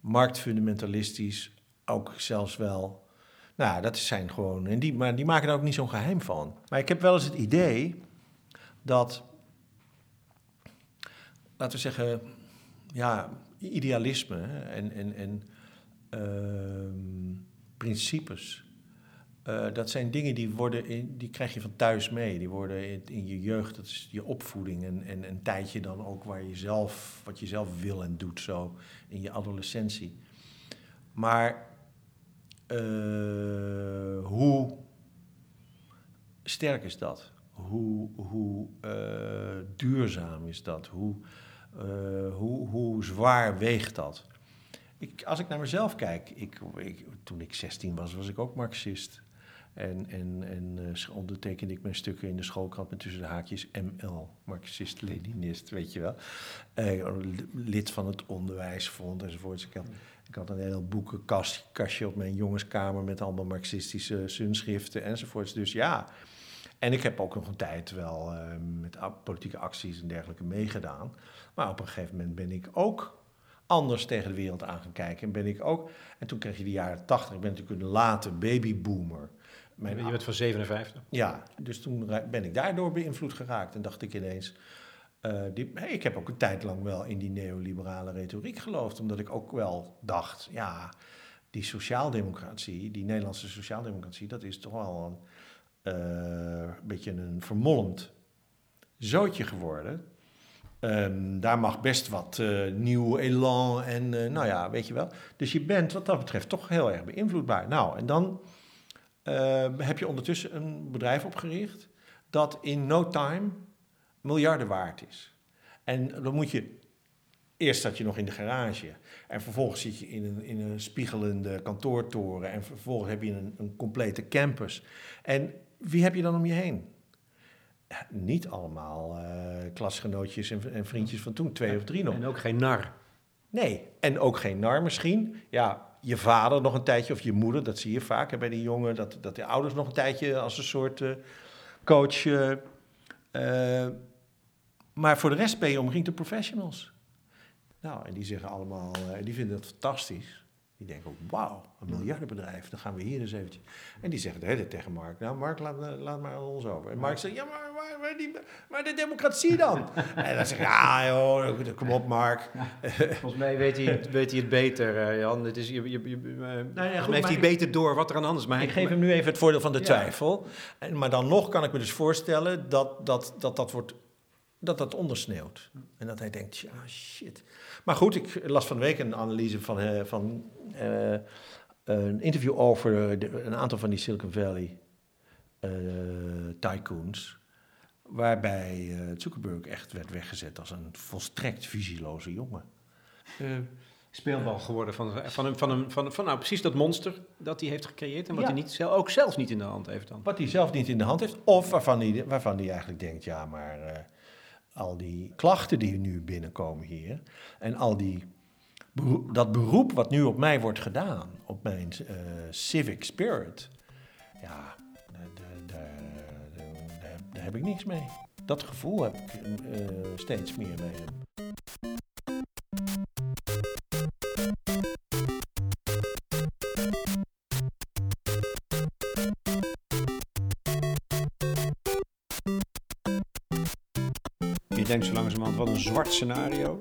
marktfundamentalistisch, ook zelfs wel. Nou, dat zijn gewoon. En die, maar die maken daar ook niet zo'n geheim van. Maar ik heb wel eens het idee dat laten we zeggen, ja, idealisme en, en, en ehm, principes Uh, dat zijn dingen die, worden in, die krijg je van thuis mee. Die worden in, in, je jeugd, dat is je opvoeding. En, en een tijdje dan ook waar je zelf, wat je zelf wil en doet, zo in je adolescentie. Maar uh, hoe sterk is dat? Hoe, hoe uh, duurzaam is dat? Hoe, hoe, hoe zwaar weegt dat? Ik, als ik naar mezelf kijk, ik, ik, toen ik 16 was, was ik ook Marxist. En, en, en uh, ondertekende ik mijn stukken in de schoolkrant met tussen de haakjes ML, Marxist-Leninist, weet je wel. Uh, lid van het onderwijsfonds enzovoorts. Ik had, ik had een heel boekenkastje op mijn jongenskamer met allemaal marxistische sunschriften enzovoorts. Dus ja, en ik heb ook nog een tijd wel uh, met politieke acties en dergelijke meegedaan. Maar op een gegeven moment ben ik ook anders tegen de wereld aan gaan kijken. En ben ik ook. En toen kreeg je de jaren 80. Ik ben natuurlijk een late babyboomer. Mijn, je bent van 57? Ja, dus toen ben ik daardoor beïnvloed geraakt. En dacht ik ineens. Uh, die, hey, ik heb ook een tijd lang wel in die neoliberale retoriek geloofd. Omdat ik ook wel dacht. Ja, die sociaaldemocratie, die Nederlandse sociaaldemocratie, dat is toch wel een uh, beetje een vermolmd zootje geworden. Um, daar mag best wat uh, nieuw elan en uh, nou ja, weet je wel. Dus je bent wat dat betreft toch heel erg beïnvloedbaar. Nou, en dan uh, heb je ondertussen een bedrijf opgericht dat in no time miljarden waard is. En dan moet je Eerst zat je nog in de garage. En vervolgens zit je in een, in een spiegelende kantoortoren. En vervolgens heb je een, een complete campus. En wie heb je dan om je heen? niet allemaal uh, klasgenootjes en, en, vriendjes van toen, twee of drie nog. En ook geen nar. Nee, en ook geen nar misschien. Ja, je vader nog een tijdje, of je moeder, dat zie je vaak bij die jongen, dat, dat de ouders nog een tijdje als een soort uh, coach. Uh, maar voor de rest ben je omringd door professionals. Nou, en die zeggen allemaal, die vinden dat fantastisch. Die denken ook, wauw, een miljardenbedrijf, dan gaan we hier eens eventjes. En die zeggen de hele tegen Mark, nou Mark, laat, laat maar ons over. En Mark zegt, ja, maar, maar, maar, die, maar de democratie dan? <laughs> en dan zegt ja joh, kom op Mark. Volgens mij weet hij, weet hij het beter, uh, Jan. Het is, je, je, je, uh, nou ja, goed, heeft hij beter door wat er aan anders is. ik geef hem nu even het voordeel van de twijfel. En, maar dan nog kan ik me dus voorstellen dat dat, dat, dat wordt dat dat ondersneeuwt. En dat hij denkt, ja, shit. Maar goed, ik las van de week een analyse van, uh, van uh, een interview over de, een aantal van die Silicon Valley uh, tycoons. Waarbij Zuckerberg echt werd weggezet als een volstrekt visieloze jongen. speelbal geworden van, van, van, van, van, nou, precies dat monster dat hij heeft gecreëerd en wat hij niet, ook zelf niet in de hand heeft dan. Wat hij zelf niet in de hand heeft, of waarvan hij, waarvan hij eigenlijk denkt, ja, maar al die klachten die nu binnenkomen hier en al die dat beroep wat nu op mij wordt gedaan, op mijn uh, civic spirit, ja, daar, heb ik niks mee. Dat gevoel heb ik uh, steeds meer bij denkt zo langzamerhand, wat een zwart scenario.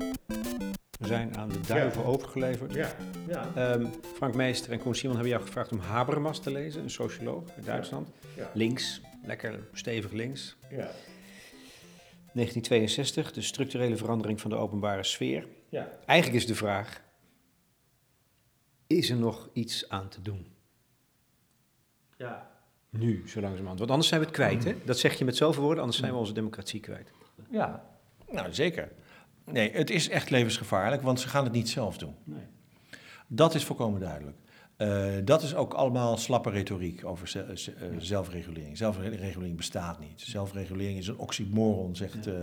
We zijn aan de duivel overgeleverd. Ja. Ja. Um, Frank Meester en Koen Simon hebben jou gevraagd om Habermas te lezen, een socioloog uit Duitsland. Links, lekker stevig links. Ja. 1962, de structurele verandering van de openbare sfeer. Ja. Eigenlijk is de vraag, is er nog iets aan te doen? Ja. Nu, zo langzamerhand. Want anders zijn we het kwijt, hè? Dat zeg je met zoveel woorden, anders zijn we onze democratie kwijt. Ja, nou, zeker. Nee, het is echt levensgevaarlijk, want ze gaan het niet zelf doen. Nee. Dat is volkomen duidelijk. Uh, dat is ook allemaal slappe retoriek over uh, zelfregulering. Zelfregulering bestaat niet. Zelfregulering is een oxymoron, zegt uh,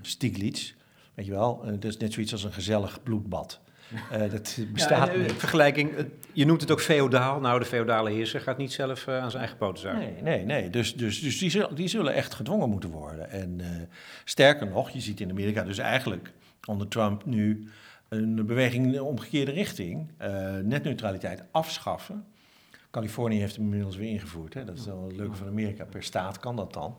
Stiglitz. Weet je wel, het is net zoiets als een gezellig bloedbad. Uh, dat bestaat ja, niet. Vergelijking, je noemt het ook feodaal. Nou, de feodale heerser gaat niet zelf uh, aan zijn eigen poten zuigen. Nee, nee, nee. Dus, dus, dus die, zullen, die zullen echt gedwongen moeten worden. En uh, sterker nog, je ziet in Amerika dus eigenlijk onder Trump nu een beweging in de omgekeerde richting. netneutraliteit afschaffen. Californië heeft hem inmiddels weer ingevoerd. Hè? Dat is wel het leuke van Amerika. Per staat kan dat dan.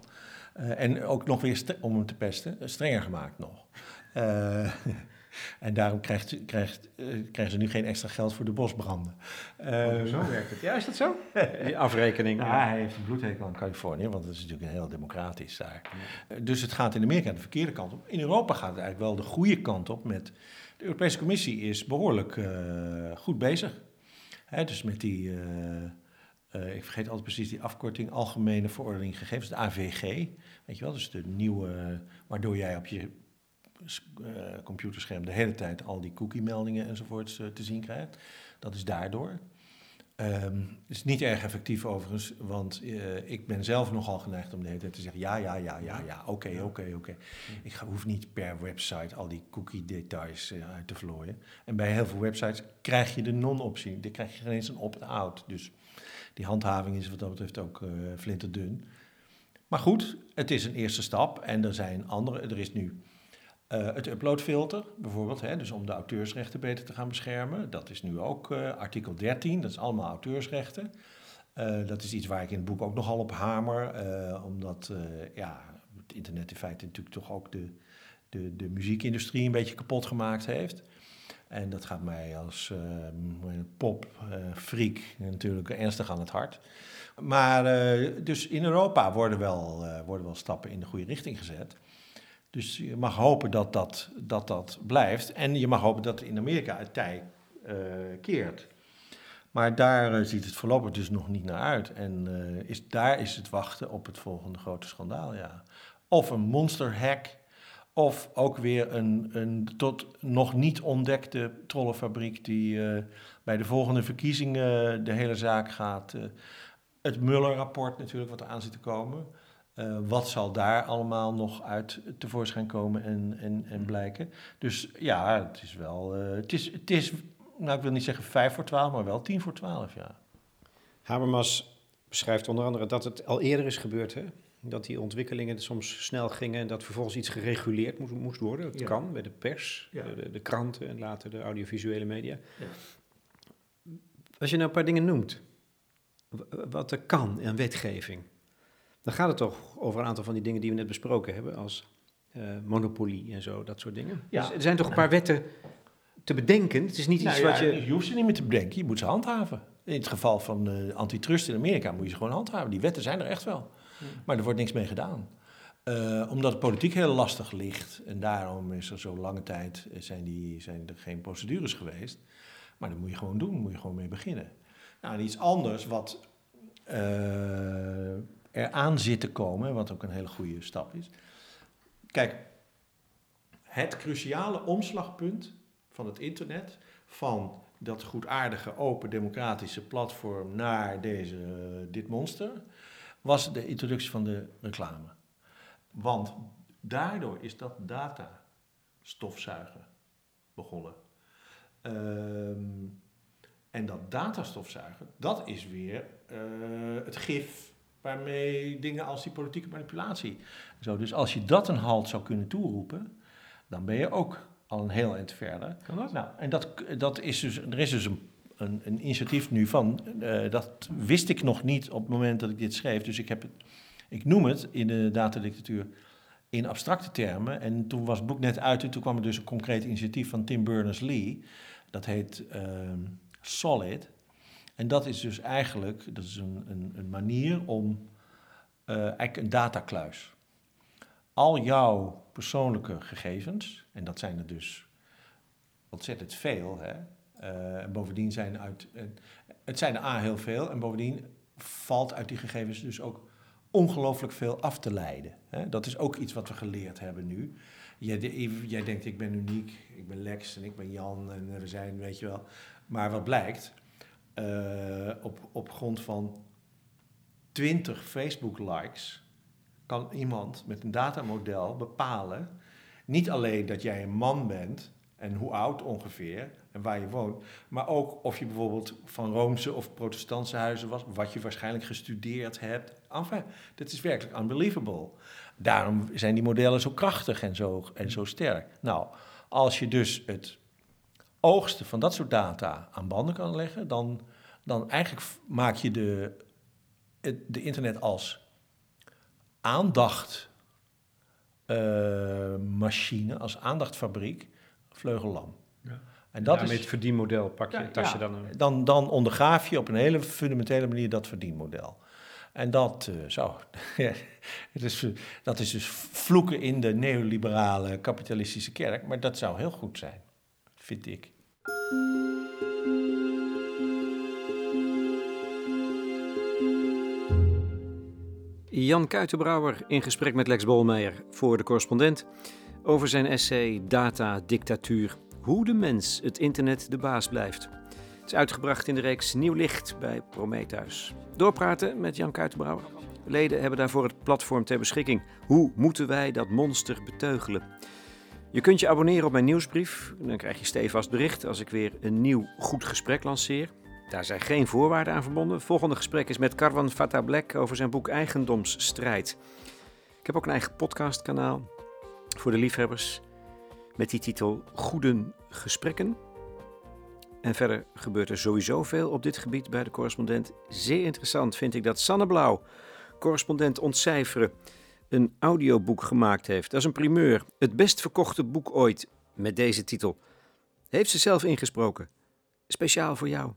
en ook nog weer, om hem te pesten, strenger gemaakt nog. <laughs> En daarom krijgt, krijgt, uh, krijgen ze nu geen extra geld voor de bosbranden. Uh, zo werkt het. Ja, is dat zo? <laughs> Die afrekening. Ja, hij heeft een bloedhekel aan Californië, want het is natuurlijk heel democratisch daar. Ja. dus het gaat in Amerika de verkeerde kant op. In Europa gaat het eigenlijk wel de goede kant op. Met, de Europese Commissie is behoorlijk goed bezig. Hè, dus met die uh, ik vergeet altijd precies die afkorting, Algemene Verordening Gegevens, de AVG. Weet je wel, dus de nieuwe, waardoor jij op je computerscherm de hele tijd al die cookie-meldingen enzovoorts uh, te zien krijgt. Dat is daardoor. Um, het is niet erg effectief overigens, want ik ben zelf nogal geneigd om de hele tijd te zeggen: ja, ja, ja, ja, ja, oké, oké, oké. Ik hoef niet per website al die cookie-details uit te vlooien. En bij heel veel websites krijg je de non-optie, dan krijg je geen eens een opt-out. Dus die handhaving is wat dat betreft ook uh, flinterdun. Maar goed, het is een eerste stap en er zijn andere. Er is nu uh, het uploadfilter bijvoorbeeld, hè, dus om de auteursrechten beter te gaan beschermen. Dat is nu ook uh, artikel 13, dat is allemaal auteursrechten. Uh, dat is iets waar ik in het boek ook nogal op hamer, omdat ja, het internet in feite natuurlijk toch ook de, de, de muziekindustrie een beetje kapot gemaakt heeft. En dat gaat mij als uh, pop, uh, freak natuurlijk ernstig aan het hart. Maar dus in Europa worden wel, worden wel stappen in de goede richting gezet. Dus je mag hopen dat dat, dat, dat blijft. En je mag hopen dat in Amerika het tij keert. Maar daar ziet het voorlopig dus nog niet naar uit. En is, daar is het wachten op het volgende grote schandaal, ja. Of een monster hack of ook weer een, een tot nog niet ontdekte trollenfabriek die bij de volgende verkiezingen de hele zaak gaat. Het Muller-rapport natuurlijk, wat er aan zit te komen. Uh, wat zal daar allemaal nog uit tevoorschijn komen en, en, en blijken? Dus ja, het is wel. het, is, het is, nou ik wil niet zeggen vijf voor twaalf, maar wel tien voor twaalf, ja. Habermas beschrijft onder andere dat het al eerder is gebeurd, hè? dat die ontwikkelingen soms snel gingen en dat vervolgens iets gereguleerd moest, moest worden. Dat kan bij de pers, de, de, kranten en later de audiovisuele media. Ja. Als je nou een paar dingen noemt, wat er kan aan wetgeving, dan gaat het toch over een aantal van die dingen die we net besproken hebben, als uh, monopolie en zo, dat soort dingen. Ja. Dus er zijn toch een paar wetten te bedenken. Het is niet iets nou wat je... Je hoeft ze niet meer te bedenken, je moet ze handhaven. In het geval van uh, antitrust in Amerika moet je ze gewoon handhaven. Die wetten zijn er echt wel. Maar er wordt niks mee gedaan. Uh, omdat de politiek heel lastig ligt. En daarom is er zo lange tijd eh, zijn, die, zijn er geen procedures geweest. Maar dat moet je gewoon doen, moet je gewoon mee beginnen. Nou, en iets anders wat eraan zit te komen, wat ook een hele goede stap is. Kijk, het cruciale omslagpunt van het internet, van dat goedaardige, open, democratische platform naar deze, dit monster, was de introductie van de reclame. Want daardoor is dat data stofzuigen begonnen. Um, en dat datastofzuigen, dat is weer uh, het gif waarmee dingen als die politieke manipulatie. Zo, dus als je dat een halt zou kunnen toeroepen, dan ben je ook al een heel eind verder. Kan dat? Nou, en dat, dat is dus, er is dus een een, een initiatief nu van. Uh, dat wist ik nog niet op het moment dat ik dit schreef. Dus ik, heb het, ik noem het in de datadictatuur in abstracte termen. En toen was het boek net uit en toen kwam er dus een concreet initiatief van Tim Berners-Lee. Dat heet uh, Solid. En dat is dus eigenlijk dat is een, een, een manier om uh, eigenlijk een datakluis. Al jouw persoonlijke gegevens, en dat zijn er dus ontzettend veel, hè, uh, bovendien zijn uit. Uh, het zijn er A heel veel. En bovendien valt uit die gegevens dus ook ongelooflijk veel af te leiden. Hè? Dat is ook iets wat we geleerd hebben nu. Jij, jij, denkt, ik ben uniek, ik ben Lex en ik ben Jan en we zijn, weet je wel. Maar wat blijkt, uh, op, op grond van 20 Facebook-likes kan iemand met een datamodel bepalen, niet alleen dat jij een man bent en hoe oud ongeveer, en waar je woont. Maar ook of je bijvoorbeeld van Roomse of protestantse huizen was, wat je waarschijnlijk gestudeerd hebt. Enfin, dat is werkelijk unbelievable. Daarom zijn die modellen zo krachtig en zo, en zo sterk. Nou, als je dus het oogsten van dat soort data aan banden kan leggen, dan, dan eigenlijk maak je de, de internet als aandachtmachine, uh, als aandachtfabriek vleugellam. Ja. En dat ja, is, met het verdienmodel pak je Ja, ja. dan. een- dan, dan ondergraaf je op een hele fundamentele manier dat verdienmodel. En dat, eh, zo, <laughs> het is, eh, dat is dus vloeken in de neoliberale kapitalistische kerk, maar dat zou heel goed zijn, Jan Kuitenbrouwer in gesprek met Lex Bolmeijer voor de correspondent over zijn essay Data Dictatuur. Hoe de mens het internet de baas blijft. Het is uitgebracht in de reeks Nieuw Licht bij Prometheus. Doorpraten met Jan Kuitenbrouwer. Leden hebben daarvoor het platform ter beschikking. Hoe moeten wij dat monster beteugelen? Je kunt je abonneren op mijn nieuwsbrief. Dan krijg je stevast bericht als ik weer een nieuw goed gesprek lanceer. Daar zijn geen voorwaarden aan verbonden. Volgende gesprek is met Karwan Fatah Black over zijn boek Eigendomsstrijd. Ik heb ook een eigen podcastkanaal voor de liefhebbers met die titel Goeden Gesprekken. En verder gebeurt er sowieso veel op dit gebied bij de correspondent. Zeer interessant vind ik dat Sanne Blauw, correspondent ontcijferen, een audioboek gemaakt heeft. Dat is een primeur. Het best verkochte boek ooit met deze titel. Heeft ze zelf ingesproken. Speciaal voor jou.